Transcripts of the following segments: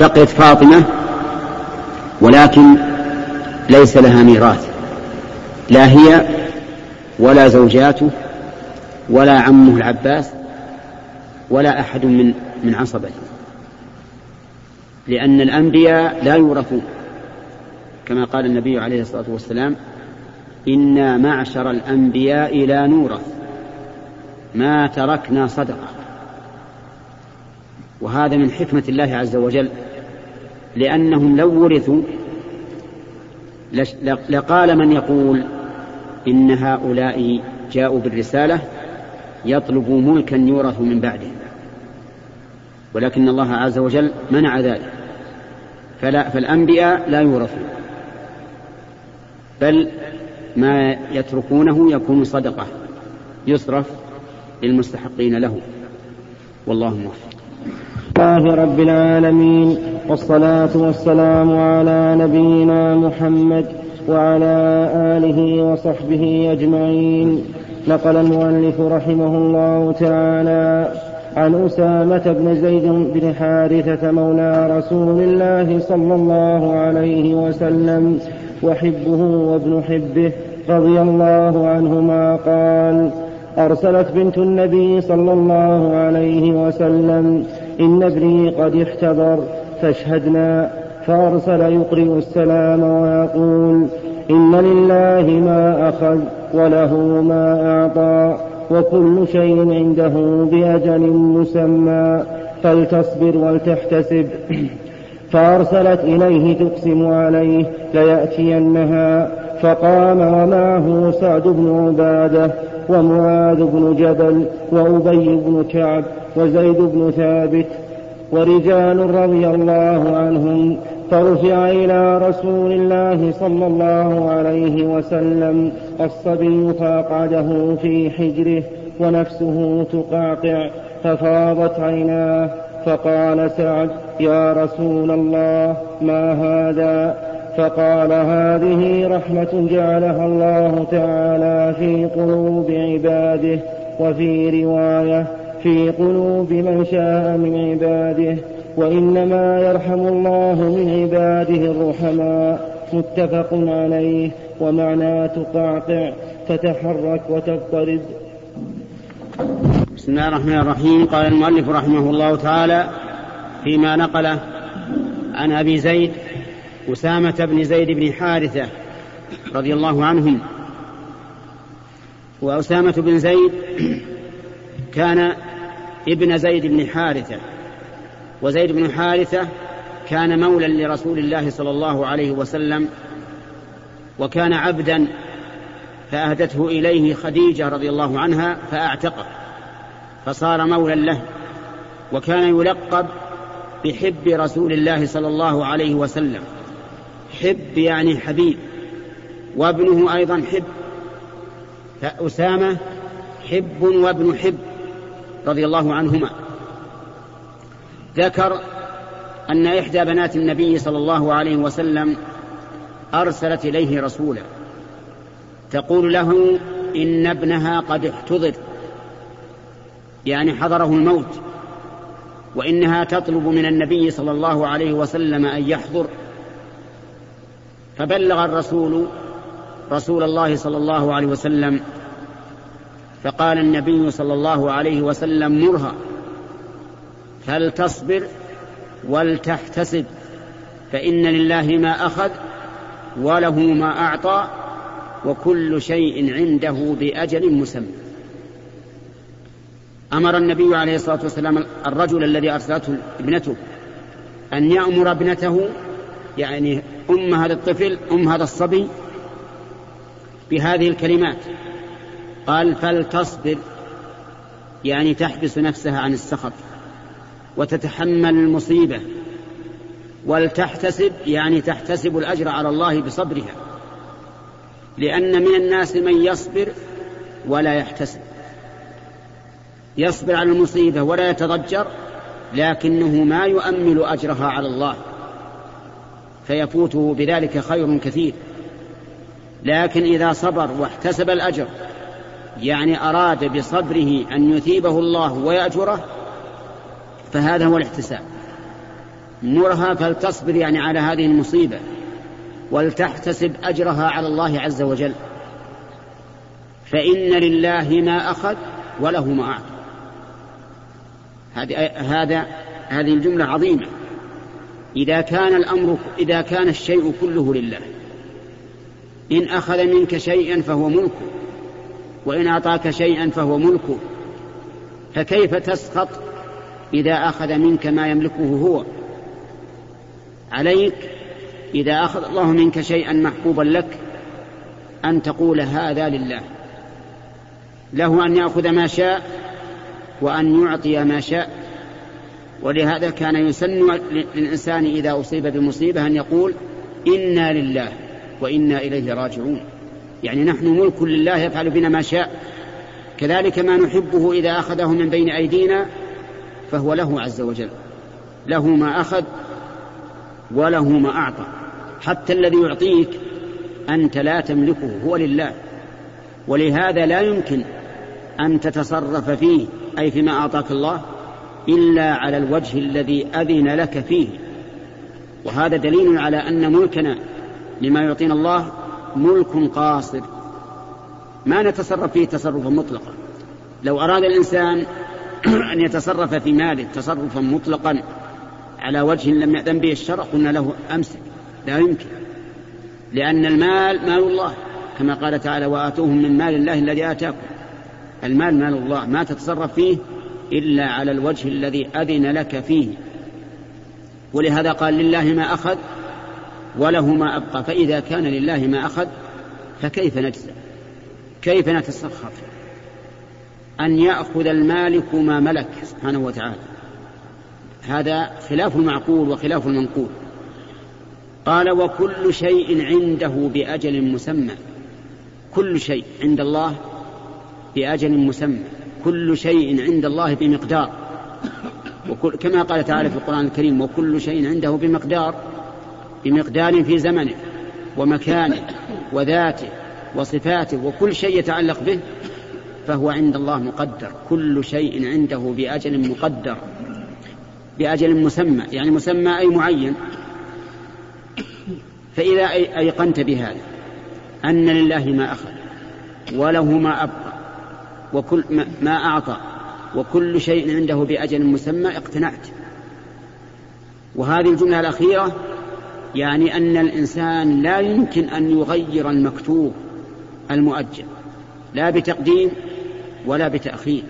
بقيت فاطمة ولكن ليس لها ميراث. لا هي ولا زوجاته ولا عمه العباس ولا أحد من من عصبته. لأن الأنبياء لا يورثون. كما قال النبي عليه الصلاة والسلام إنا معشر الأنبياء لا نورث. ما تركنا صدقة. وهذا من حكمة الله عز وجل. لأنهم لو ورثوا لقال من يقول إن هؤلاء جاءوا بالرسالة يطلبوا ملكا يورث من بعدهم ولكن الله عز وجل منع ذلك. فلا فالأنبياء لا يورثون. بل ما يتركونه يكون صدقة يصرف للمستحقين له. والله موفق. الله رب العالمين والصلاة والسلام على نبينا محمد وعلى آله وصحبه أجمعين. نقل المؤلف رحمه الله تعالى عن أسامة بن زيد بن حارثة مولى رسول الله صلى الله عليه وسلم وحبه وابن حبه رضي الله عنهما قال أرسلت بنت النبي صلى الله عليه وسلم إن ابني قد احتضر فاشهدنا فأرسل يقرئ السلام ويقول إن لله ما أخذ وله ما أعطى وكل شيء عنده بأجل مسمى فلتصبر ولتحتسب. فأرسلت إليه تقسم عليه ليأتينها فقام ومعه سعد بن عبادة ومعاذ بن جبل وأبي بن كعب وزيد بن ثابت ورجال رضي الله عنهم فرفع إلى رسول الله صلى الله عليه وسلم الصبي فأقعده في حجره ونفسه تقعقع ففاضت عيناه فقال سعد يا رسول الله ما هذا؟ فقال هذه رحمة جعلها الله تعالى في قلوب عباده وفي رواية في قلوب من شاء من عباده وإنما يرحم الله من عباده الرحماء. متفق عليه. ومعنى تقعقع تتحرك وتضطرد بسم الله الرحمن الرحيم. قال المؤلف رحمه الله تعالى فيما نقله عن أبي زيد أسامة بن زيد بن حارثة رضي الله عنهم. وأسامة بن زيد كان ابن زيد بن حارثة. وزيد بن حارثة كان مولى لرسول الله صلى الله عليه وسلم وكان عبدا فأهدته إليه خديجة رضي الله عنها فأعتقه فصار مولى له وكان يلقب بحب رسول الله صلى الله عليه وسلم. حب يعني حبيب وابنه أيضا حب فأسامة حب وابن حب. رضي الله عنهما. ذكر أن إحدى بنات النبي صلى الله عليه وسلم أرسلت إليه رسولا تقول له إن ابنها قد احتضر يعني حضره الموت وإنها تطلب من النبي صلى الله عليه وسلم أن يحضر. فبلغ الرسول رسول الله صلى الله عليه وسلم فقال النبي صلى الله عليه وسلم مرها فلتصبر ولتحتسب فإن لله ما أخذ وله ما أعطى وكل شيء عنده بأجل مسمى. أمر النبي عليه الصلاة والسلام الرجل الذي أرسلته ابنته أن يأمر ابنته يعني أم هذا الطفل أم هذا الصبي بهذه الكلمات. قال فلتصبر يعني تحبس نفسها عن السخط وتتحمل المصيبة ولتحتسب يعني تحتسب الأجر على الله بصبرها لأن من الناس من يصبر ولا يحتسب يصبر على المصيبة ولا يتضجر لكنه ما يؤمل أجرها على الله فيفوته بذلك خير كثير لكن إذا صبر واحتسب الأجر يعني أراد بصبره أن يثيبه الله ويأجره فهذا هو الاحتساب. مرها فلتصبر يعني على هذه المصيبة ولتحتسب أجرها على الله عز وجل. فإن لله ما أخذ وله ما أعطى. هذا هذه الجملة عظيمة. إذا كان الأمر إذا كان الشيء كله لله. إن أخذ منك شيئا فهو ملكه. وإن أعطاك شيئا فهو ملكه فكيف تسخط إذا أخذ منك ما يملكه هو؟ عليك إذا أخذ الله منك شيئا محبوبا لك أن تقول هذا لله. له أن يأخذ ما شاء وأن يعطي ما شاء. ولهذا كان يسن للإنسان إذا أصيب بمصيبة أن يقول إنا لله وإنا إليه راجعون. يعني نحن ملك لله يفعل بنا ما شاء. كذلك ما نحبه إذا أخذه من بين أيدينا فهو له عز وجل. له ما أخذ وله ما أعطى. حتى الذي يعطيك أنت لا تملكه هو لله. ولهذا لا يمكن أن تتصرف فيه أي فيما أعطاك الله إلا على الوجه الذي أذن لك فيه. وهذا دليل على أن ملكنا لما يعطينا الله ملك قاصر ما نتصرف فيه تصرفا مطلقا. لو أراد الإنسان أن يتصرف في ماله تصرفا مطلقا على وجه لم يأذن به الشرع قلنا له أمسك. لا يمكن. لأن المال مال الله كما قال تعالى وآتوهم من مال الله الذي آتاكم. المال مال الله ما تتصرف فيه إلا على الوجه الذي أذن لك فيه. ولهذا قال لله ما أخذ وله ما أبقى فإذا كان لله ما أخذ فكيف نجزى كيف نتسخط أن يأخذ المالك ما ملك سبحانه وتعالى. هذا خلاف المعقول وخلاف المنقول. قال وكل شيء عنده بأجل مسمى. كل شيء عند الله بأجل مسمى. كل شيء عند الله بمقدار. وكل كما قال تعالى في القرآن الكريم وكل شيء عنده بمقدار. بمقدار في زمنه ومكانه وذاته وصفاته وكل شيء يتعلق به فهو عند الله مقدر. كل شيء عنده بأجل مقدر بأجل مسمى يعني مسمى أي معين. فإذا أيقنت بهذا أن لله ما أخذ وله ما أبقى وكل ما أعطى وكل شيء عنده بأجل مسمى اقتنعت. وهذه الجملة الأخيرة يعني أن الإنسان لا يمكن أن يغير المكتوب المؤجل لا بتقديم ولا بتأخير.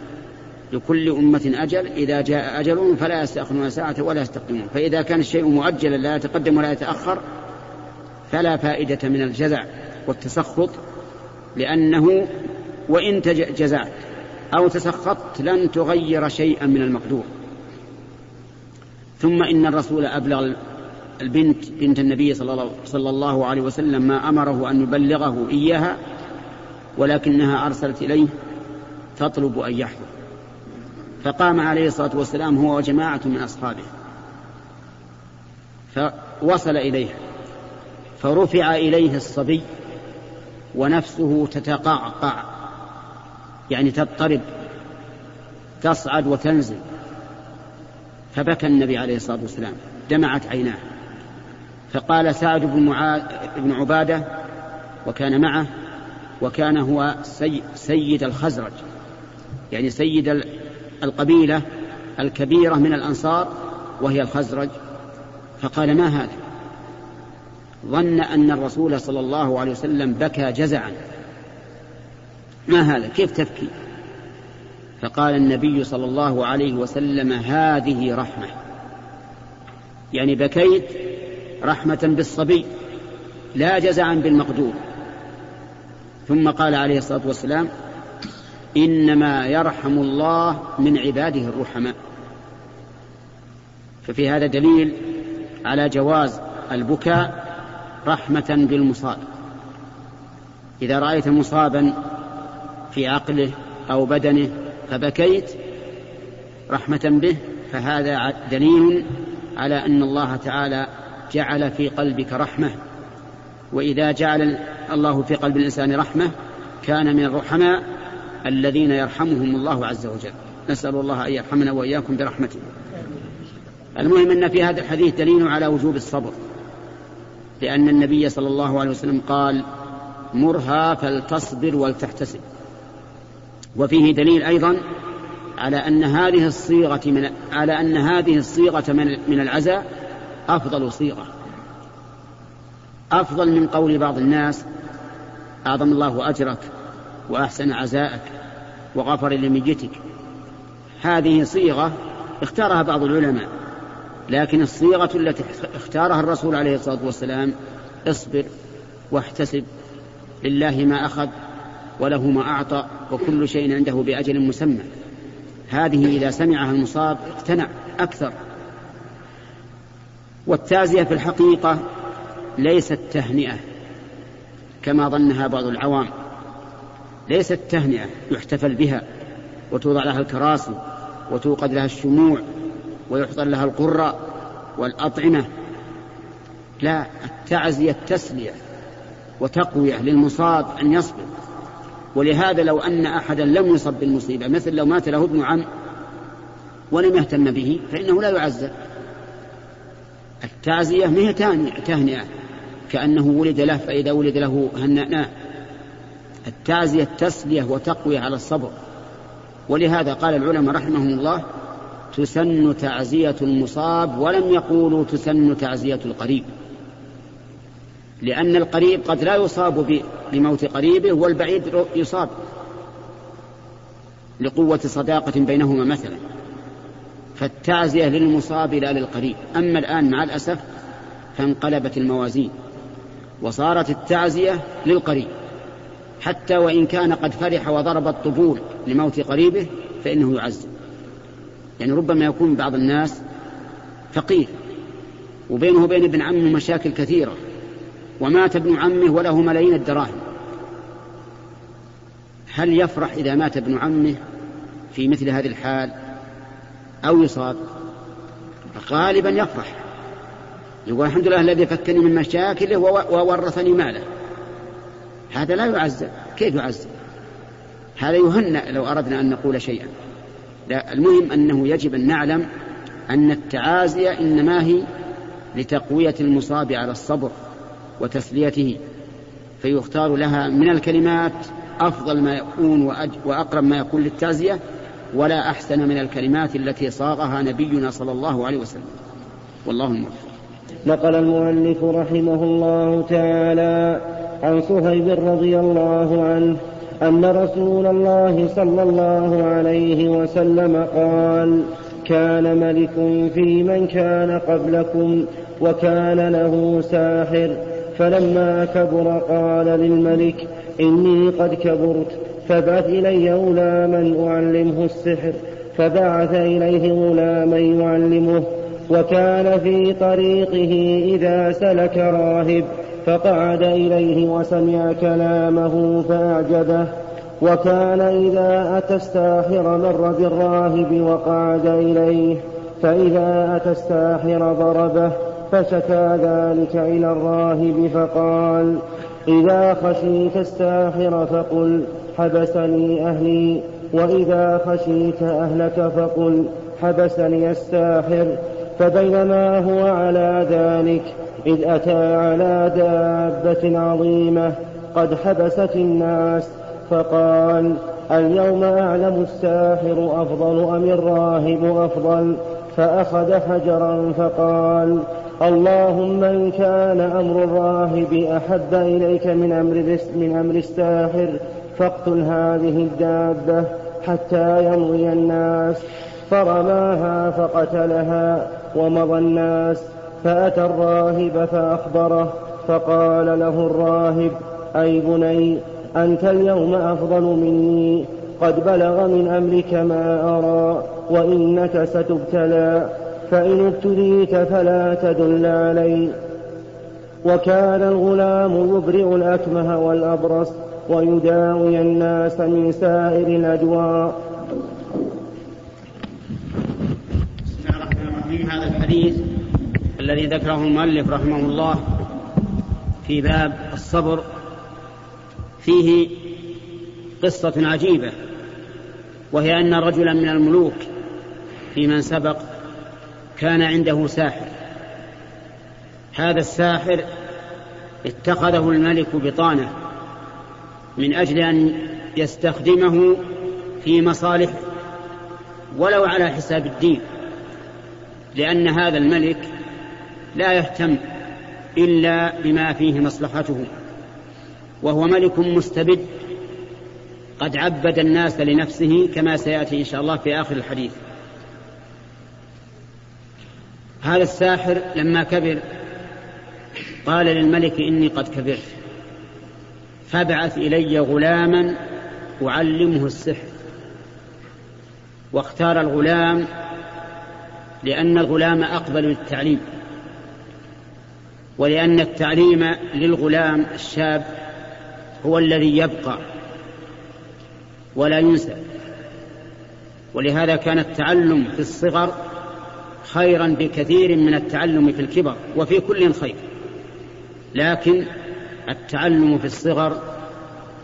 لكل أمة أجل إذا جاء أجلهم فلا يستأخرون ساعة ولا يستقدمون. فإذا كان الشيء مؤجلا لا يتقدم ولا يتأخر فلا فائدة من الجزع والتسخط لأنه وإن جزعت أو تسخطت لن تغير شيئا من المقدور. ثم إن الرسول أبلغ البنت بنت النبي صلى الله عليه وسلم ما أمره أن يبلغه إياها ولكنها أرسلت إليه تطلب أن يحضر. فقام عليه الصلاة والسلام هو وجماعة من أصحابه. فوصل إليها. فرفع إليه الصبي ونفسه تتقعقع يعني تضطرب تصعد وتنزل. فبكى النبي عليه الصلاة والسلام دمعت عيناه. فقال سعد بن, معاذ بن عبادة وكان معه وكان هو سي سيد الخزرج يعني سيد القبيلة الكبيرة من الأنصار وهي الخزرج. فقال ما هذا؟ ظن أن الرسول صلى الله عليه وسلم بكى جزعا. ما هذا؟ كيف تبكي؟ فقال النبي صلى الله عليه وسلم هذه رحمة. يعني بكيت رحمة بالصبي لا جزعا بالمقدور. ثم قال عليه الصلاة والسلام إنما يرحم الله من عباده الرحماء. ففي هذا دليل على جواز البكاء رحمة بالمصاب. إذا رأيت مصابا في عقله أو بدنه فبكيت رحمة به فهذا دليل على أن الله تعالى جعل في قلبك رحمة. وإذا جعل الله في قلب الإنسان رحمة كان من الرحماء الذين يرحمهم الله عز وجل. نسأل الله أن يرحمنا وإياكم برحمته. المهم أن في هذا الحديث دليل على وجوب الصبر. لأن النبي صلى الله عليه وسلم قال مرها فلتصبر ولتحتسب. وفيه دليل أيضا على أن هذه الصيغة من على أن هذه الصيغة من العزاء أفضل صيغة. أفضل من قول بعض الناس أعظم الله أجرك وأحسن عزاءك وغفر لميتك. هذه صيغة اختارها بعض العلماء لكن الصيغة التي اختارها الرسول عليه الصلاة والسلام اصبر واحتسب لله ما أخذ وله ما أعطى وكل شيء عنده بأجل مسمى. هذه إذا سمعها المصاب اقتنع أكثر. والتازية في الحقيقة ليست تهنئة كما ظنها بعض العوام. ليست تهنئة يحتفل بها وتوضع لها الكراسي وتوقد لها الشموع ويحضر لها القرى والأطعمة. لا التعزية تسلية وتقوية للمصاب أن يصبر. ولهذا لو أن أحدا لم يصب بالمصيبة مثل لو مات له ابن عم ولم يهتم به فإنه لا يعزى التعزية ما هي تهنئة. كأنه ولد له فإذا ولد له هنأناه. التعزية تسلية وتقوية على الصبر. ولهذا قال العلماء رحمهم الله تسن تعزية المصاب ولم يقولوا تسن تعزية القريب. لأن القريب قد لا يصاب بموت قريبه والبعيد يصاب. لقوة صداقة بينهما مثلا. فالتعزية للمصاب لا للقريب أما الآن مع الأسف فانقلبت الموازين وصارت التعزية للقريب. حتى وإن كان قد فرح وضرب الطبول لموت قريبه فإنه يعزي يعني ربما يكون بعض الناس فقير وبينه وبين ابن عمه مشاكل كثيرة ومات ابن عمه وله ملايين الدراهم. هل يفرح إذا مات ابن عمه في مثل هذه الحال؟ أو يصاب غالبا يفرح. يقول الحمد لله الذي فكني من مشاكله وورثني ماله. هذا لا يعزى كيف يعزى هذا يهنأ لو أردنا أن نقول شيئا. لا المهم أنه يجب أن نعلم أن التعازي إنما هي لتقوية المصاب على الصبر وتسليته فيختار لها من الكلمات أفضل ما يكون وأقرب ما يكون للتعزية ولا أحسن من الكلمات التي صاغها نبينا صلى الله عليه وسلم. والله الموفق. نقل المؤلف رحمه الله تعالى عن صهيب رضي الله عنه أن رسول الله صلى الله عليه وسلم قال كان ملك في من كان قبلكم وكان له ساحر فلما كبر قال للملك إني قد كبرت فابعث إلي غلاما أعلمه السحر فبعث إليه غلاما يعلمه وكان في طريقه إذا سلك راهب فقعد إليه وسمع كلامه فأعجبه وكان إذا أتى الساحر مر بالراهب وقعد إليه فإذا أتى الساحر ضربه فشكى ذلك إلى الراهب فقال إذا خشيت الساحر فقل حبسني أهلي وإذا خشيت أهلك فقل حبسني الساحر فبينما هو على ذلك إذ أتى على دابة عظيمة قد حبست الناس فقال اليوم أعلم الساحر أفضل أم الراهب أفضل؟ فأخذ حجرا فقال اللهم إن كان أمر الراهب أحب إليك من أمر من أمر الساحر فاقتل هذه الدابة حتى يمضي الناس. فرماها فقتلها ومضى الناس. فأتى الراهب فأخبره فقال له الراهب أي بني أنت اليوم أفضل مني. قد بلغ من أمرك ما أرى وإنك ستبتلى فإن ابتليت فلا تدل علي. وكان الغلام يبرئ الأكمه والأبرص ويداوي الناس من سائر الرحيم. هذا الحديث الذي ذكره المؤلف رحمه الله في باب الصبر. فيه قصة عجيبة وهي أن رجلا من الملوك في من سبق كان عنده ساحر. هذا الساحر اتخذه الملك بطانة من أجل أن يستخدمه في مصالحه ولو على حساب الدين لأن هذا الملك لا يهتم إلا بما فيه مصلحته وهو ملك مستبد قد عبد الناس لنفسه كما سيأتي إن شاء الله في آخر الحديث. هذا الساحر لما كبر قال للملك إني قد كبرت. فابعث إلي غلاما أعلمه السحر. واختار الغلام لأن الغلام أقبل للتعليم. ولأن التعليم للغلام الشاب هو الذي يبقى ولا ينسى. ولهذا كان التعلم في الصغر خيرا بكثير من التعلم في الكبر وفي كل خير. لكن التعلم في الصغر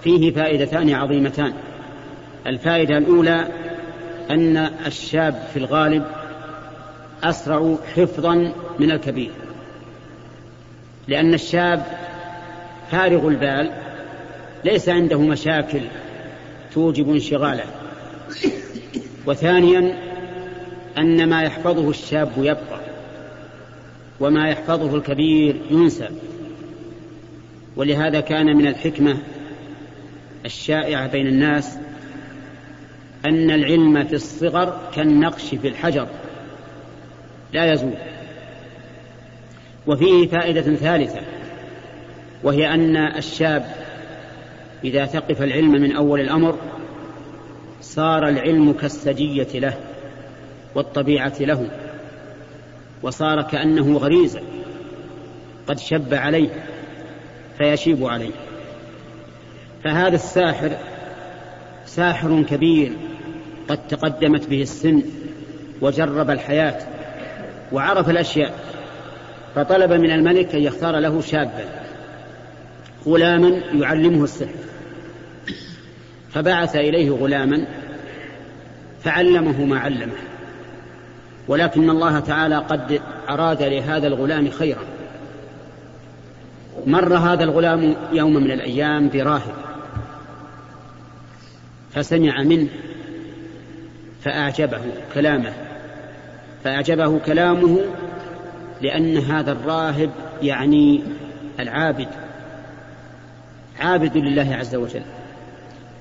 فيه فائدتان عظيمتان. الفائدة الأولى أن الشاب في الغالب أسرع حفظا من الكبير. لأن الشاب فارغ البال ليس عنده مشاكل توجب انشغاله. وثانيا أن ما يحفظه الشاب يبقى وما يحفظه الكبير ينسى ولهذا كان من الحكمة الشائعة بين الناس أن العلم في الصغر كالنقش في الحجر لا يزول. وفيه فائدة ثالثة وهي أن الشاب إذا ثقف العلم من أول الأمر صار العلم كالسجية له والطبيعة له وصار كأنه غريزة قد شب عليه. فيشيب عليه. فهذا الساحر ساحر كبير قد تقدمت به السن وجرب الحياة وعرف الأشياء فطلب من الملك أن يختار له شابا غلاما يعلمه السحر. فبعث إليه غلاما فعلمه ما علمه ولكن الله تعالى قد أراد لهذا الغلام خيرا. مر هذا الغلام يوم من الأيام براهب فسمع منه فأعجبه كلامه فأعجبه كلامه لأن هذا الراهب يعني العابد عابد لله عز وجل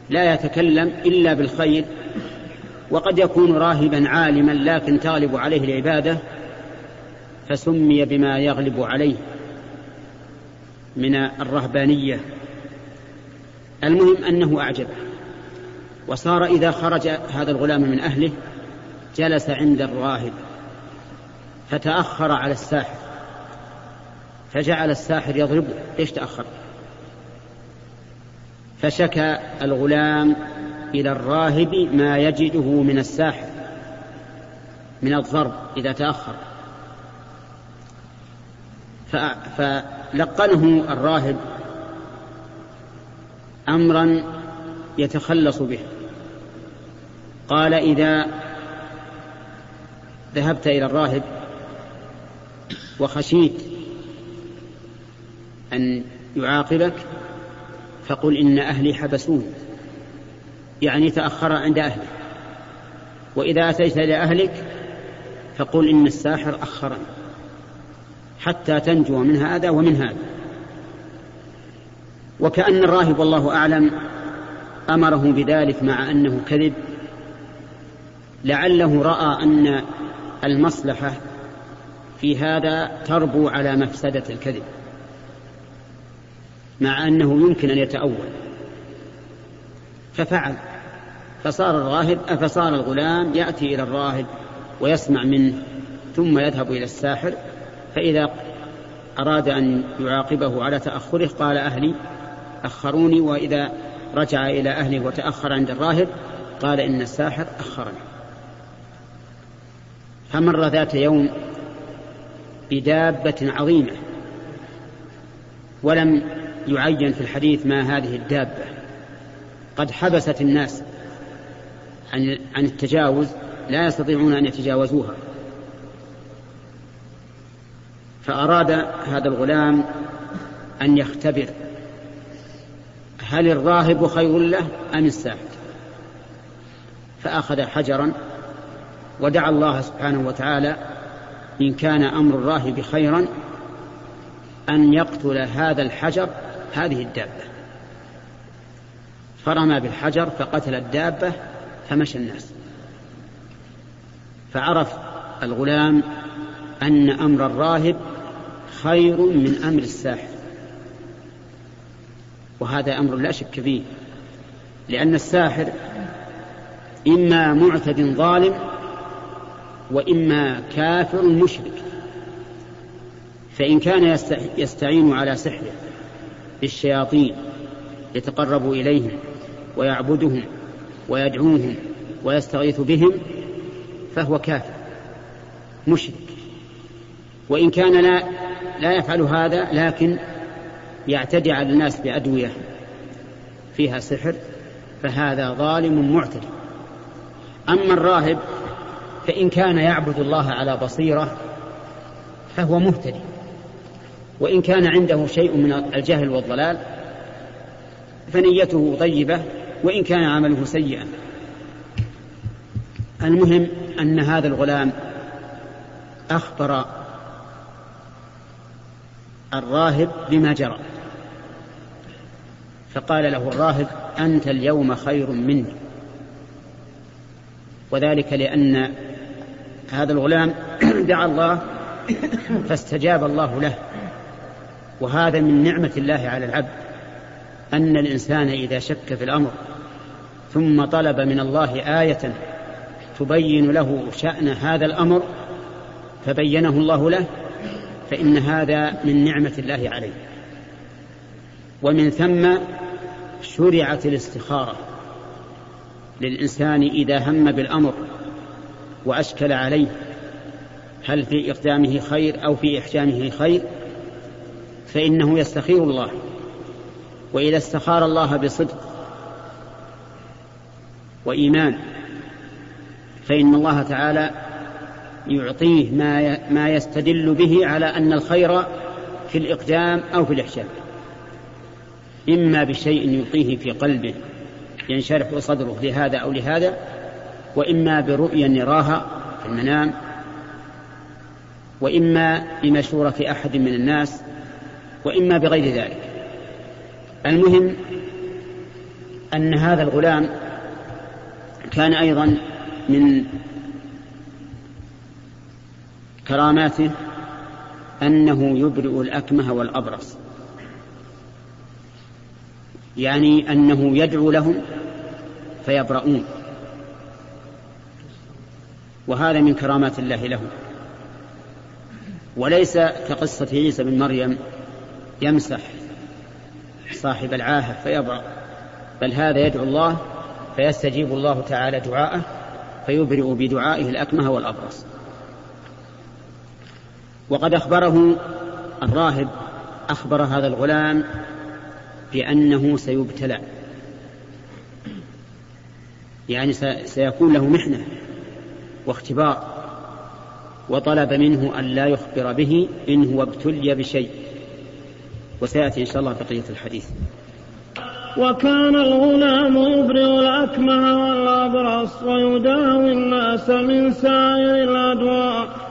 لا يتكلم إلا بالخير وقد يكون راهبا عالما لكن تغلب عليه العبادة فسمي بما يغلب عليه. من الرهبانية. المهم أنه اعجبه وصار إذا خرج هذا الغلام من أهله جلس عند الراهب فتأخر على الساحر فجعل الساحر يضربه. ليش تأخر؟ فشكى الغلام إلى الراهب ما يجده من الساحر من الضرب إذا تأخر. فلقنه الراهب أمرا يتخلص به. قال إذا ذهبت إلى الراهب وخشيت أن يعاقبك فقل إن أهلي حبسوني. يعني تأخر عند أهله وإذا أتيت إلى أهلك فقل إن الساحر أخرني. حتى تنجو من هذا ومن هذا. وكأن الراهب والله أعلم أمره بذلك مع أنه كذب. لعله رأى أن المصلحة في هذا تربو على مفسدة الكذب مع أنه يمكن أن يتأول. ففعل. فصار الراهب فصار الغلام يأتي إلى الراهب ويسمع منه ثم يذهب إلى الساحر فإذا أراد أن يعاقبه على تأخره قال أهلي أخروني وإذا رجع إلى أهله وتأخر عند الراهب قال إن الساحر أخرني. فمر ذات يوم بدابة عظيمة ولم يعين في الحديث ما هذه الدابة. قد حبست الناس عن عن التجاوز لا يستطيعون أن يتجاوزوها. فأراد هذا الغلام أن يختبر هل الراهب خير له أم الساحر فأخذ حجرا ودعا الله سبحانه وتعالى إن كان أمر الراهب خيرا أن يقتل هذا الحجر هذه الدابة. فرمى بالحجر فقتل الدابة فمشى الناس. فعرف الغلام أن أمر الراهب خير من أمر الساحر. وهذا أمر لا شك فيه. لأن الساحر إما معتد ظالم وإما كافر مشرك. فإن كان يستعين على سحره بالشياطين يتقرب إليهم ويعبدهم ويدعوهم ويستغيث بهم فهو كافر مشرك. وإن كان لا لا يفعل هذا لكن يعتدي على الناس بأدوية فيها سحر فهذا ظالم معتدي. أما الراهب فإن كان يعبد الله على بصيرة فهو مهتدي. وإن كان عنده شيء من الجهل والضلال فنيته طيبة وإن كان عمله سيئا المهم أن هذا الغلام أخبر الراهب بما جرى. فقال له الراهب أنت اليوم خير مني. وذلك لأن هذا الغلام دعا الله فاستجاب الله له. وهذا من نعمة الله على العبد أن الإنسان إذا شك في الأمر ثم طلب من الله آية تبين له شأن هذا الأمر فبينه الله له فإن هذا من نعمة الله عليه. ومن ثم شرعت الاستخارة. للإنسان إذا هم بالأمر وأشكل عليه هل في إقدامه خير أو في إحجامه خير؟ فإنه يستخير الله. وإذا استخار الله بصدق وإيمان فإن الله تعالى يعطيه ما ما يستدل به على أن الخير في الإقدام أو في الإحجام إما بشيء يلقيه في قلبه ينشرح صدره لهذا أو لهذا وإما برؤيا يراها في المنام وإما بمشورة أحد من الناس وإما بغير ذلك. المهم أن هذا الغلام كان أيضا من كراماته أنه يبرئ الأكمه والأبرص. يعني أنه يدعو لهم فيبرؤون. وهذا من كرامات الله لهم. وليس كقصة عيسى بن مريم يمسح صاحب العاهة فيبرأ بل هذا يدعو الله فيستجيب الله تعالى دعاءه فيبرئ بدعائه الأكمه والأبرص. وقد أخبره الراهب أخبر هذا الغلام بأنه سيبتلى يعني سيكون له محنة واختبار وطلب منه أن لا يخبر به إن هو ابتلي بشيء. وسيأتي إن شاء الله بقية الحديث. وكان الغلام يبرئ الأكمه والأبرص ويداوي الناس من سائر الأدواء.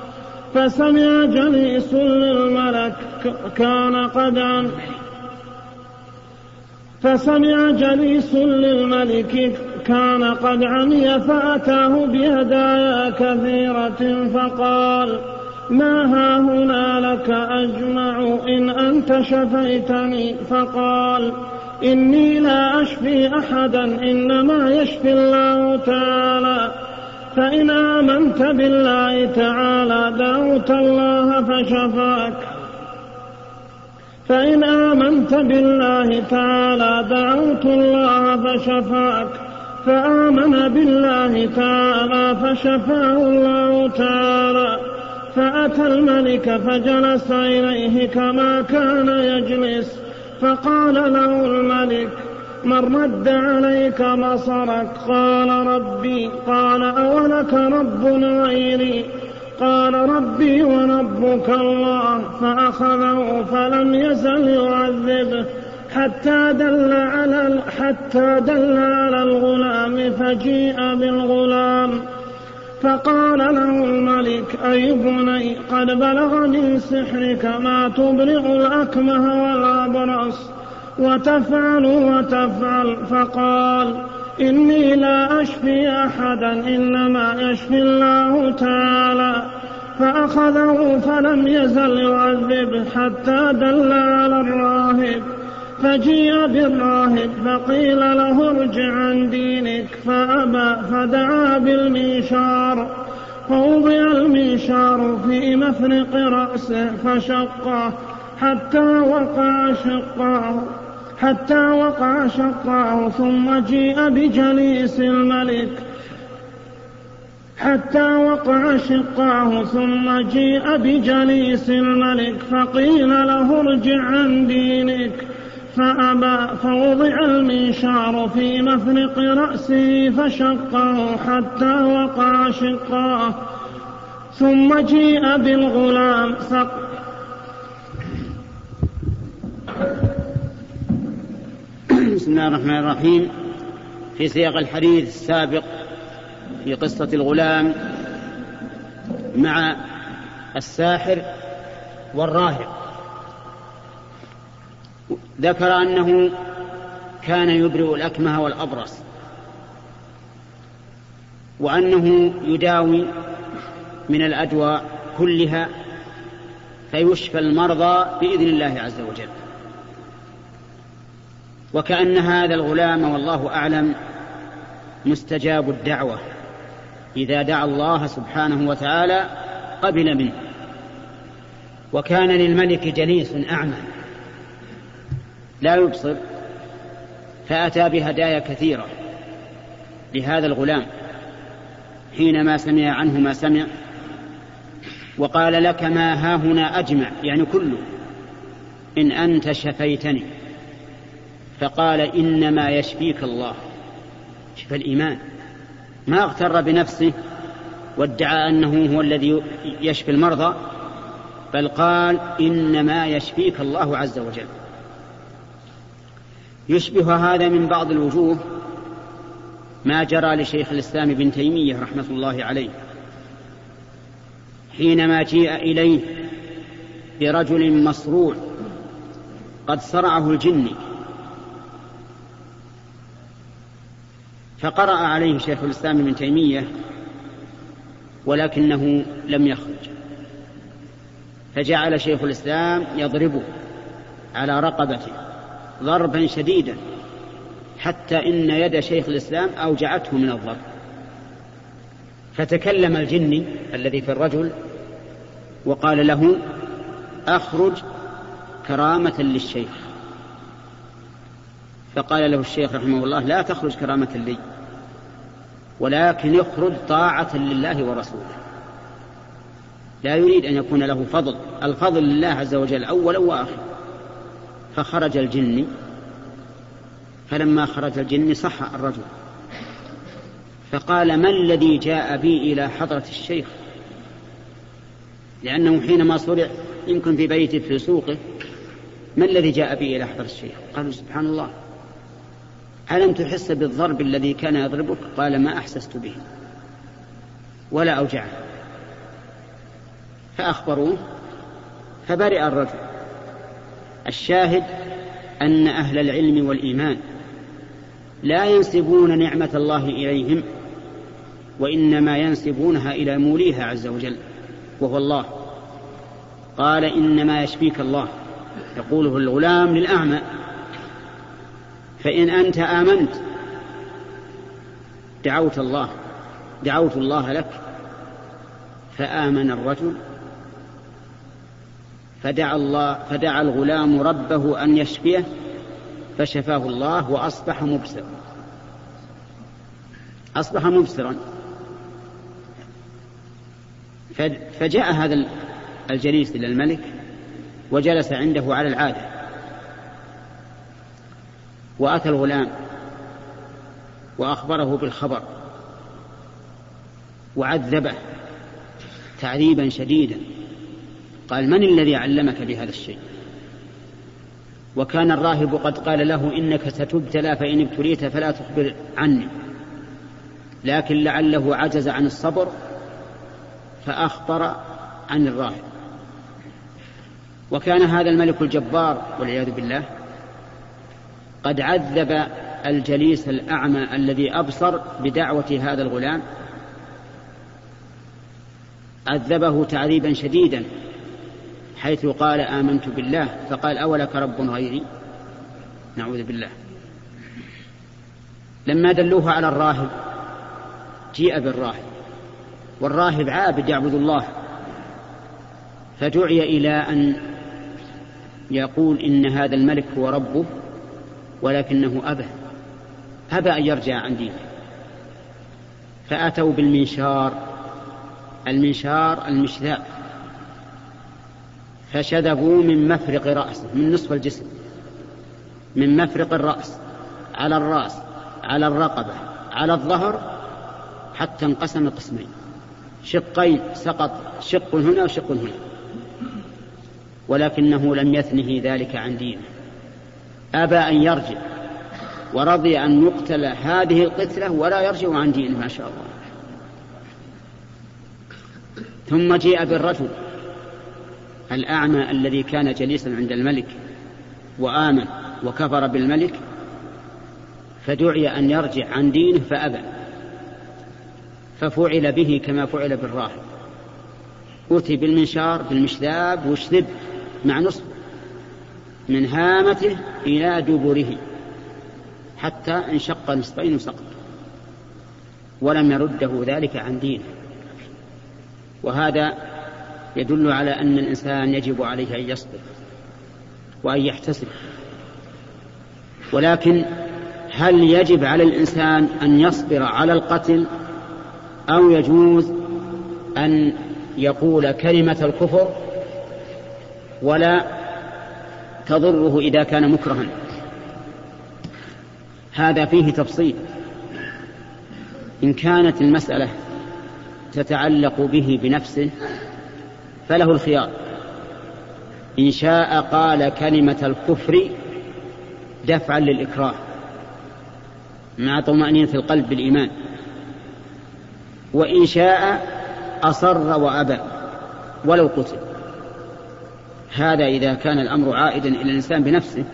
فسمع جليس للملك كان قد عن فسمع جليس للملك كان قد عمي فأتاه بهدايا كثيرة فقال ما ها هنا لك أجمع إن أنت شفيتني. فقال إني لا أشفي أحدا إنما يشفي الله تعالى. فإن آمنت بالله تعالى دعوت الله فشفاك. فإن آمنت بالله تعالى دعوت الله فشفاك. فآمن بالله تعالى فشفاه الله تعالى. فأتى الملك فجلس إليه كما كان يجلس. فقال له الملك من رد عليك بصرك قال ربي قال أولك رب غيري قال ربي وربك الله فأخذه فلم يزل يعذبه حتى دل على حتى دل على الغلام فجيء بالغلام. فقال له الملك أي بني قد بلغ من سحرك ما تبرئ الأكمه والأبرص. وتفعل وتفعل فقال إني لا أشفي أحدا إنما يشفي الله تعالى. فأخذه فلم يزل يعذبه حتى دل على الراهب. فجيء بالراهب فقيل له ارجع عن دينك. فأبى فدعا بالمنشار فوضع المنشار في مفرق رأسه فشقه حتى وقع شقاه حتى وقع شقاه ثم جيء بجليس الملك. حتى وقع شقاه ثم جيء بجليس الملك. فقيل له ارجع عن دينك. فأبى فوضع المنشار في مفرق رأسه فشقه حتى وقع شقاه. ثم جيء بالغلام بسم الله الرحمن الرحيم. في سياق الحديث السابق في قصة الغلام مع الساحر والراهب. ذكر أنه كان يبرئ الأكمه والأبرص وأنه يداوي من الأدواء كلها فيشفى المرضى بإذن الله عز وجل. وكأن هذا الغلام والله أعلم مستجاب الدعوة. إذا دعا الله سبحانه وتعالى قبل منه. وكان للملك جليس أعمى. لا يبصر. فأتى بهدايا كثيرة لهذا الغلام. حينما سمع عنه ما سمع وقال لك ما ها هنا أجمع يعني كله. إن أنت شفيتني. فقال إنما يشفيك الله. شفى الإيمان. ما اغتر بنفسه وادعى أنه هو الذي يشفي المرضى بل قال إنما يشفيك الله عز وجل. يشبه هذا من بعض الوجوه ما جرى لشيخ الإسلام ابن تيمية رحمة الله عليه. حينما جيء إليه برجل مصروع قد صرعه الجن. فقرأ عليه شيخ الإسلام ابن تيمية ولكنه لم يخرج. فجعل شيخ الإسلام يضربه على رقبته ضربا شديدا حتى إن يد شيخ الإسلام أوجعته من الضرب. فتكلم الجني الذي في الرجل وقال له أخرج كرامة للشيخ. فقال له الشيخ رحمه الله لا تخرج كرامة لي. ولكن يخرج طاعة لله ورسوله. لا يريد أن يكون له فضل الفضل لله عز وجل أولا وآخرا فخرج الجن فلما خرج الجن صح الرجل. فقال ما الذي جاء بي إلى حضرة الشيخ؟ لأنه حينما صرع يمكن في بيته في سوقه ما الذي جاء بي إلى حضرة الشيخ؟ قالوا سبحان الله. ألم تحس بالضرب الذي كان يضربك؟ قال ما أحسست به ولا أوجعه. فأخبروه فبرئ الرجل. الشاهد أن أهل العلم والإيمان لا ينسبون نعمة الله إليهم وإنما ينسبونها إلى موليها عز وجل وهو الله. قال إنما يشفيك الله يقوله الغلام للأعمى. فإن أنت آمنت دعوت الله دعوت الله لك فآمن الرجل فدعا الله فدعا الغلام ربه أن يشفيه فشفاه الله وأصبح مبصرا. أصبح مبصرا. فجاء هذا الجليس إلى الملك وجلس عنده على العادة. وأتى الغلام وأخبره بالخبر وعذبه تعذيبا شديدا. قال من الذي علمك بهذا الشيء؟ وكان الراهب قد قال له إنك ستبتلى فإن ابتليت فلا تخبر عني. لكن لعله عجز عن الصبر فأخبر عن الراهب. وكان هذا الملك الجبار والعياذ بالله قد عذب الجليس الأعمى الذي أبصر بدعوة هذا الغلام؟ عذبه تعذيبا شديدا حيث قال آمنت بالله فقال أولك رب غيري؟ نعوذ بالله. لما دلوه على الراهب جيء بالراهب والراهب عابد يعبد الله فدعي إلى أن يقول إن هذا الملك هو ربه. ولكنه أبى. أبى أن يرجع عن دينه. فأتوا بالمنشار. المنشار المشذاء. فشذبوا من مفرق رأسه من نصف الجسم. من مفرق الرأس. على الرأس على الرقبة على الظهر حتى انقسم قسمين. شقين سقط شق هنا وشق هنا. ولكنه لم يثنه ذلك عن دينه. أبى أن يرجع ورضي أن يقتل هذه القتلة ولا يرجع عن دينه ما شاء الله. ثم جيء بالرجل الأعمى الذي كان جليسا عند الملك وآمن وكفر بالملك فدعي أن يرجع عن دينه فأبى ففعل به كما فعل بالراهب. أتي بالمنشار بالمشذاب واشذب مع نصف من هامته إلى دبره حتى انشق نصفين وسقط. ولم يرده ذلك عن دينه. وهذا يدل على أن الإنسان يجب عليه أن يصبر وأن يحتسب. ولكن هل يجب على الإنسان أن يصبر على القتل أو يجوز أن يقول كلمة الكفر ولا تضره إذا كان مكرها. هذا فيه تفصيل. إن كانت المسألة تتعلق به بنفسه فله الخيار. إن شاء قال كلمة الكفر دفعا للإكراه مع طمأنينة القلب بالإيمان. وإن شاء أصر وأبى ولو قتل. هذا إذا كان الأمر عائدا إلى الإنسان بنفسه.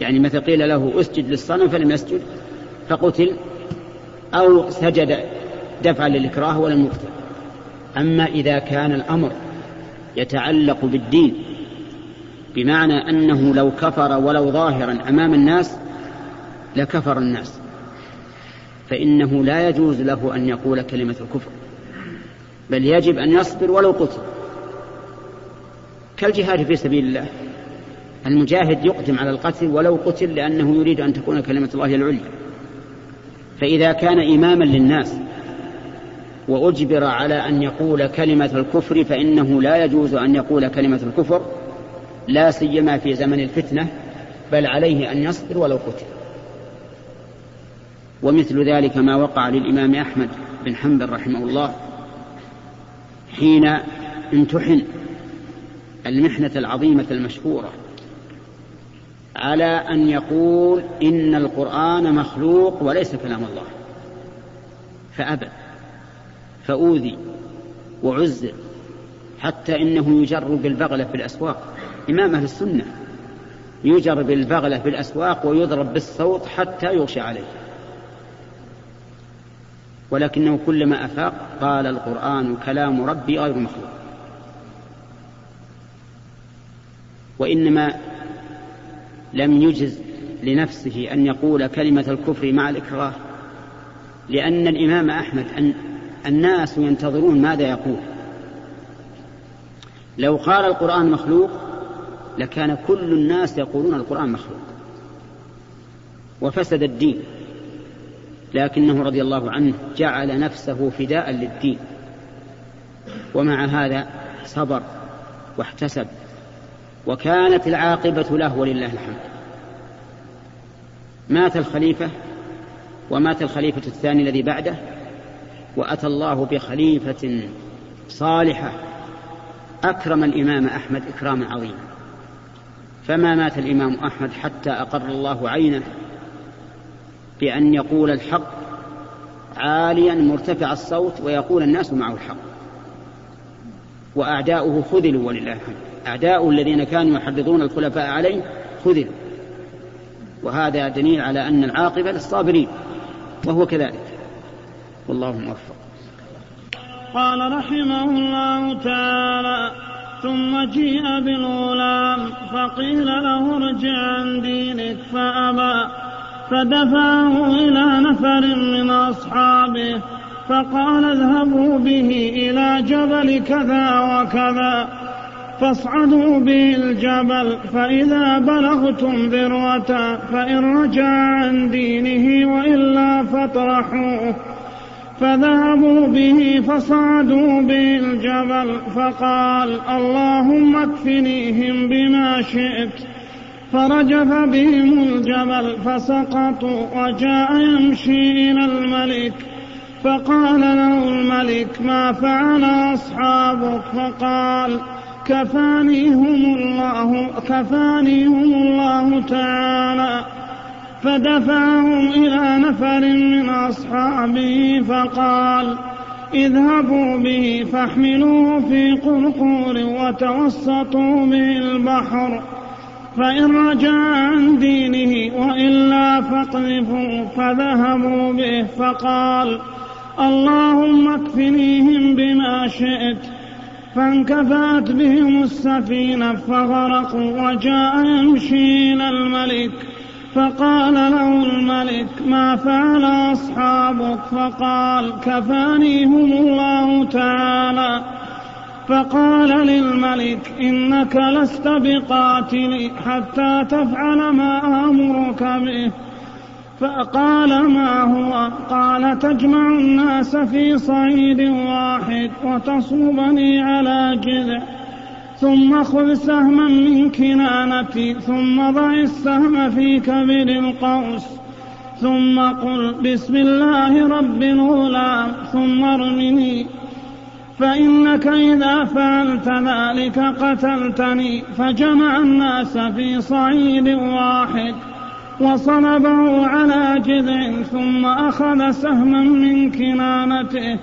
يعني مثل قيل له أسجد للصنم فلم يسجد فقتل أو سجد دفعا للإكراه ولم يقتل أما إذا كان الأمر يتعلق بالدين بمعنى أنه لو كفر ولو ظاهرا أمام الناس لكفر الناس. فإنه لا يجوز له أن يقول كلمة الكفر بل يجب أن يصبر ولو قتل. كالجهاد في سبيل الله. المجاهد يقدم على القتل ولو قتل لأنه يريد أن تكون كلمة الله العليا. فإذا كان إماما للناس وأجبر على أن يقول كلمة الكفر فإنه لا يجوز أن يقول كلمة الكفر لا سيما في زمن الفتنة بل عليه أن يصبر ولو قتل. ومثل ذلك ما وقع للإمام أحمد بن حنبل رحمه الله حين امتحن المحنة العظيمة المشهورة على أن يقول إن القرآن مخلوق وليس كلام الله. فأبى فأوذي وعزر حتى إنه يجر بالبغلة في الأسواق. إمام أهل السنة يجر بالبغلة في الأسواق ويضرب بالصوت حتى يغشى عليه. ولكنه كلما أفاق قال القرآن كلام ربي غير مخلوق. وإنما لم يجز لنفسه أن يقول كلمة الكفر مع الإكراه لأن الإمام أحمد أن الناس ينتظرون ماذا يقول. لو قال القرآن مخلوق لكان كل الناس يقولون القرآن مخلوق وفسد الدين. لكنه رضي الله عنه جعل نفسه فداء للدين ومع هذا صبر واحتسب. وكانت العاقبة له ولله الحمد. مات الخليفة ومات الخليفة الثاني الذي بعده وأتى الله بخليفة صالحة أكرم الإمام أحمد إكراما عظيما فما مات الإمام أحمد حتى أقر الله عينه بأن يقول الحق عاليا مرتفع الصوت ويقول الناس معه الحق. وأعداؤه خذلوا ولله الحمد. أعداؤه الذين كانوا يحرضون الخلفاء عليه خذلوا. وهذا دليل على أن العاقبة للصابرين وهو كذلك. والله موفق. قال رحمه الله تعالى ثم جيء بالغلام فقيل له ارجع عن دينك فأبى فدفعه إلى نفر من أصحابه فقال اذهبوا به إلى جبل كذا وكذا. فاصعدوا به الجبل فإذا بلغتم ذروة فإن رجع عن دينه وإلا فاطرحوه. فذهبوا به فصعدوا به الجبل فقال اللهم اكفنيهم بما شئت. فرجف بهم الجبل فسقطوا وجاء يمشي إلى الملك. فقال له الملك ما فعل أصحابك؟ فقال كفانيهم الله كفانيهم الله تعالى فدفعهم إلى نفر من أصحابه فقال اذهبوا به فاحملوه في قرقور وتوسطوا به البحر فإن رجع عن دينه وإلا فاقذفوا فذهبوا به فقال اللهم اكفنيهم بما شئت فانكفأت بهم السفينة فغرقوا وجاء يمشي إلى الملك فقال له الملك ما فعل أصحابك؟ فقال كفانيهم الله تعالى. فقال للملك إنك لست بقاتل حتى تفعل ما آمرك به. فقال ما هو؟ قال تجمع الناس في صعيد واحد وتصلبني على جذع. ثم خذ سهما من كنانتي ثم ضع السهم في كبد القوس. ثم قل بسم الله رب الغلام ثم ارمني. فإنك إذا فعلت ذلك قتلتني. فجمع الناس في صعيد واحد. وصلبه على جذع ثم أخذ سهما من كنانته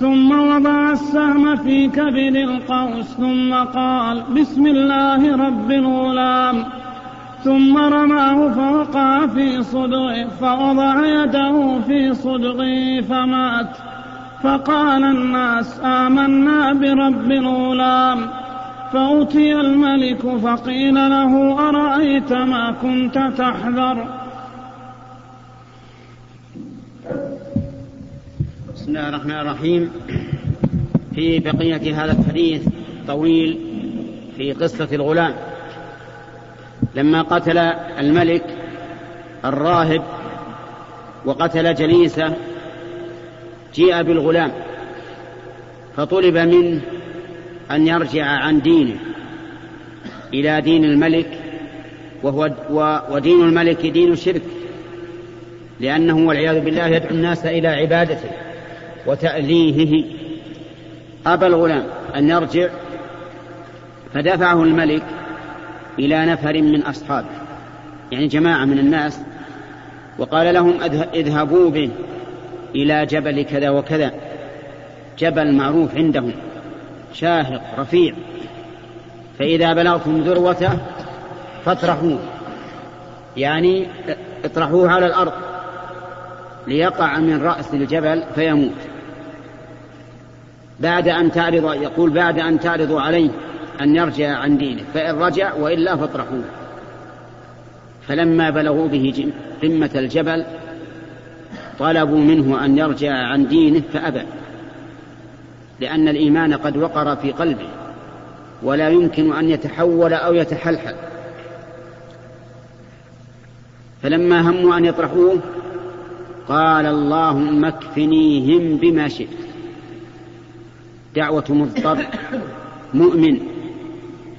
ثم وضع السهم في كبد القوس ثم قال بسم الله رب الغلام. ثم رماه فوقع في صدغه فوضع يده في صدغه فمات. فقال الناس آمنا برب الغلام. فأتي الملك فقيل له أرأيت ما كنت تحذر؟ بسم الله الرحمن الرحيم. في بقية هذا الحديث طويل في قصة الغلام. لما قتل الملك الراهب وقتل جليسة جيء بالغلام فطلب منه أن يرجع عن دينه إلى دين الملك وهو ودين الملك دين شرك لأنه والعياذ بالله يدعو الناس إلى عبادته وتأليهه. أبى الغلام أن يرجع فدفعه الملك إلى نفر من أصحابه يعني جماعة من الناس وقال لهم اذهبوا به إلى جبل كذا وكذا جبل معروف عندهم. شاهق رفيع. فإذا بلغتم ذروته فاطرحوه. يعني اطرحوه على الأرض. ليقع من رأس الجبل فيموت. بعد أن تعرض يقول بعد أن تعرضوا عليه أن يرجع عن دينه. فإن رجع وإلا فاطرحوه. فلما بلغوا به قمة الجبل طلبوا منه أن يرجع عن دينه فأبى. لأن الإيمان قد وقر في قلبه ولا يمكن أن يتحول أو يتحلحل. فلما هموا أن يطرحوه قال اللهم اكفنيهم بما شئت. دعوة مضطر مؤمن.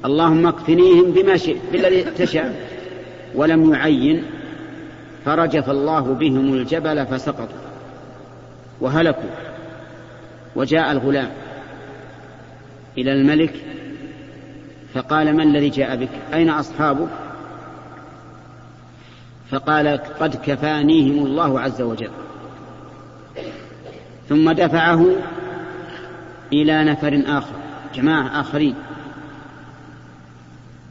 اللهم اكفنيهم بما شئت بالذي تشاء ولم يعين فرجف الله بهم الجبل فسقطوا وهلكوا. وجاء الغلام إلى الملك فقال ما الذي جاء بك؟ أين أصحابك؟ فقال قد كفانيهم الله عز وجل. ثم دفعه إلى نفر آخر جماعة آخرين.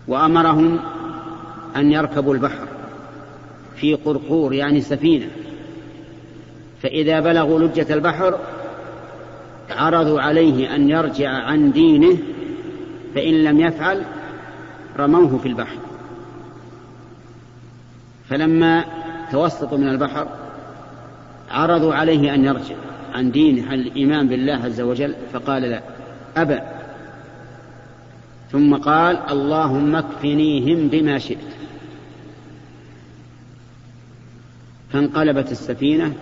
وأمرهم أن يركبوا البحر في قرقور يعني سفينة. فإذا بلغوا لجة البحر عرضوا عليه أن يرجع عن دينه فإن لم يفعل رموه في البحر. فلما توسطوا من البحر عرضوا عليه أن يرجع عن دينه عن الإيمان بالله عز وجل فقال لا أبى. ثم قال اللهم اكفنيهم بما شئت. فانقلبت السفينة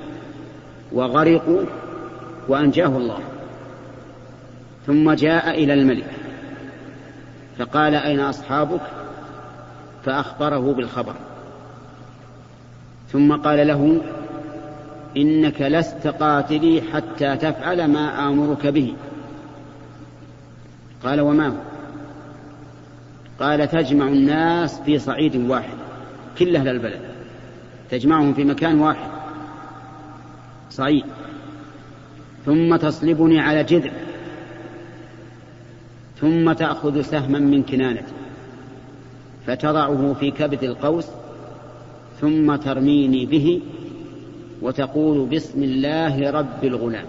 وغرقوا وأنجاه الله. ثم جاء إلى الملك فقال أين أصحابك؟ فأخبره بالخبر. ثم قال له إنك لست قاتلي حتى تفعل ما آمرك به. قال وما هو؟ قال تجمع الناس في صعيد واحد كل أهل البلد تجمعهم في مكان واحد صعيد ثم تصلبني على جذع ثم تأخذ سهما من كنانتي فتضعه في كبد القوس ثم ترميني به وتقول بسم الله رب الغلام.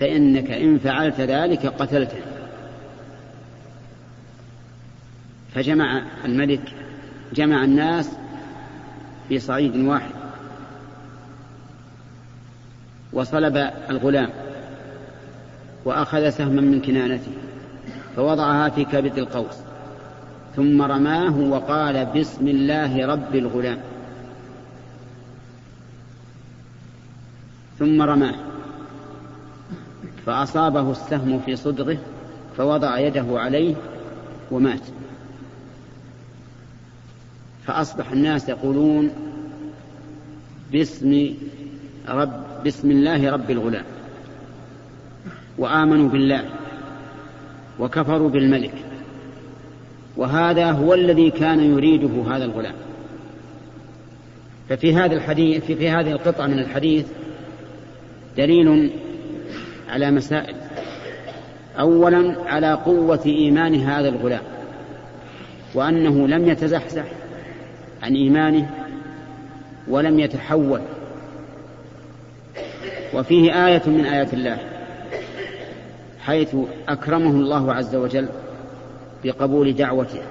فإنك إن فعلت ذلك قتلته. فجمع الملك جمع الناس في صعيد واحد وصلب الغلام. وأخذ سهما من كنانته فوضعها في كبد القوس ثم رماه وقال بسم الله رب الغلام. ثم رماه فأصابه السهم في صدغه فوضع يده عليه ومات. فأصبح الناس يقولون باسم رب بسم الله رب الغلام. وآمنوا بالله وكفروا بالملك. وهذا هو الذي كان يريده هذا الغلام. ففي هذا الحديث في, هذه القطعة من الحديث دليل على مسائل. أولا على قوة إيمان هذا الغلام وأنه لم يتزحزح عن إيمانه ولم يتحول. وفيه آية من آيات الله. حيث أكرمه الله عز وجل بقبول دعوته.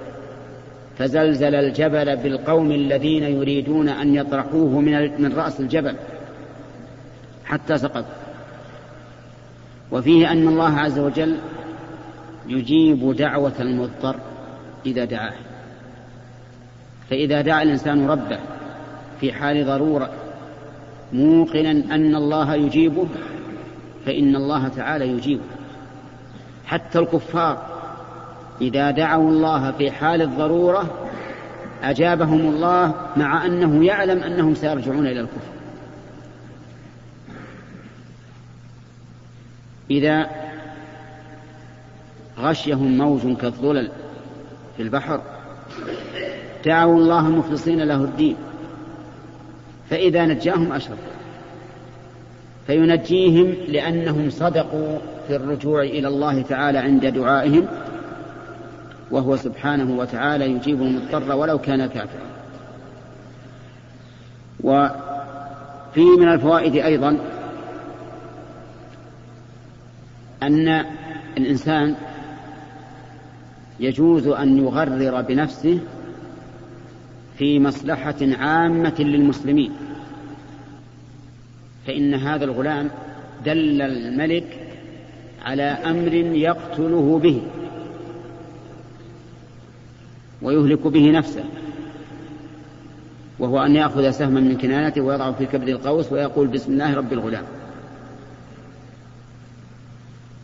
فزلزل الجبل بالقوم الذين يريدون أن يطرحوه من من رأس الجبل حتى سقط. وفيه أن الله عز وجل يجيب دعوة المضطر إذا دعاه. فإذا دعا الإنسان ربه في حال ضرورة موقنا أن الله يجيبه فإن الله تعالى يجيبه. حتى الكفار إذا دعوا الله في حال الضرورة أجابهم الله مع أنه يعلم أنهم سيرجعون إلى الكفر. إذا غشيهم موج كالظلل في البحر دعوا الله مخلصين له الدين فإذا نجاهم أشركوا فينجيهم لأنهم صدقوا في الرجوع إلى الله تعالى عند دعائهم وهو سبحانه وتعالى يجيب المضطر ولو كان كافرا. وفيه من الفوائد أيضا أن الإنسان يجوز أن يغرر بنفسه في مصلحة عامة للمسلمين فإن هذا الغلام دل الملك على أمر يقتله به ويهلك به نفسه وهو أن يأخذ سهما من كنانته ويضعه في كبد القوس ويقول بسم الله رب الغلام.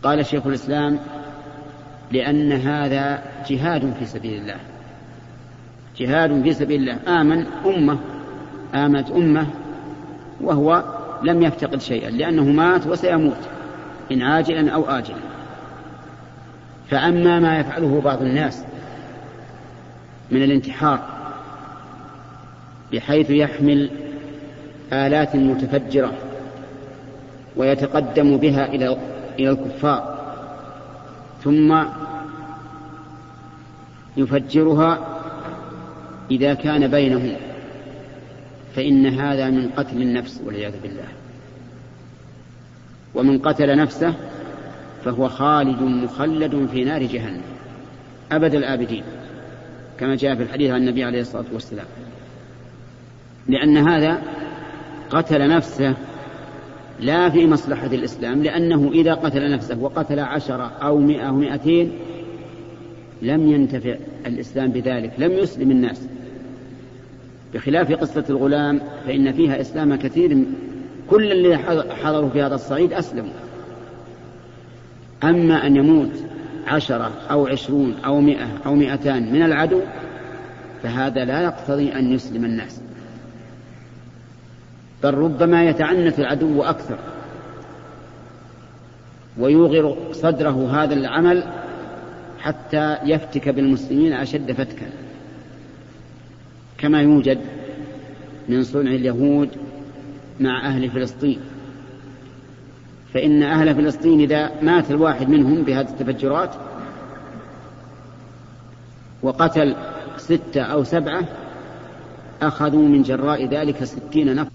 قال شيخ الإسلام لأن هذا جهاد في سبيل الله جهاد في سبيل الله. آمن أمة آمنت أمة وهو لم يفتقد شيئا لأنه مات وسيموت. إن عاجلا أو آجلا. فأما ما يفعله بعض الناس من الانتحار بحيث يحمل آلات متفجرة ويتقدم بها إلى إلى الكفار ثم يفجرها إذا كان بينهم فإن هذا من قتل النفس والعياذ بالله. ومن قتل نفسه فهو خالد مخلد في نار جهنم. أبد الآبدين كما جاء في الحديث عن النبي عليه الصلاة والسلام. لأن هذا قتل نفسه لا في مصلحة الإسلام لأنه إذا قتل نفسه وقتل عشرة أو مئة أو مئتين لم ينتفع الإسلام بذلك لم يسلم الناس. بخلاف قصة الغلام فإن فيها إسلام كثير كل اللي حضروا في هذا الصعيد أسلموا. أما أن يموت عشرة أو عشرون أو مئة أو مئتان من العدو فهذا لا يقتضي أن يسلم الناس. بل ربما يتعنت العدو أكثر ويوغر صدره هذا العمل حتى يفتك بالمسلمين أشد فتكا. كما يوجد من صنع اليهود مع أهل فلسطين. فإن أهل فلسطين إذا مات الواحد منهم بهذه التفجرات وقتل ستة أو سبعة أخذوا من جراء ذلك ستين نفر.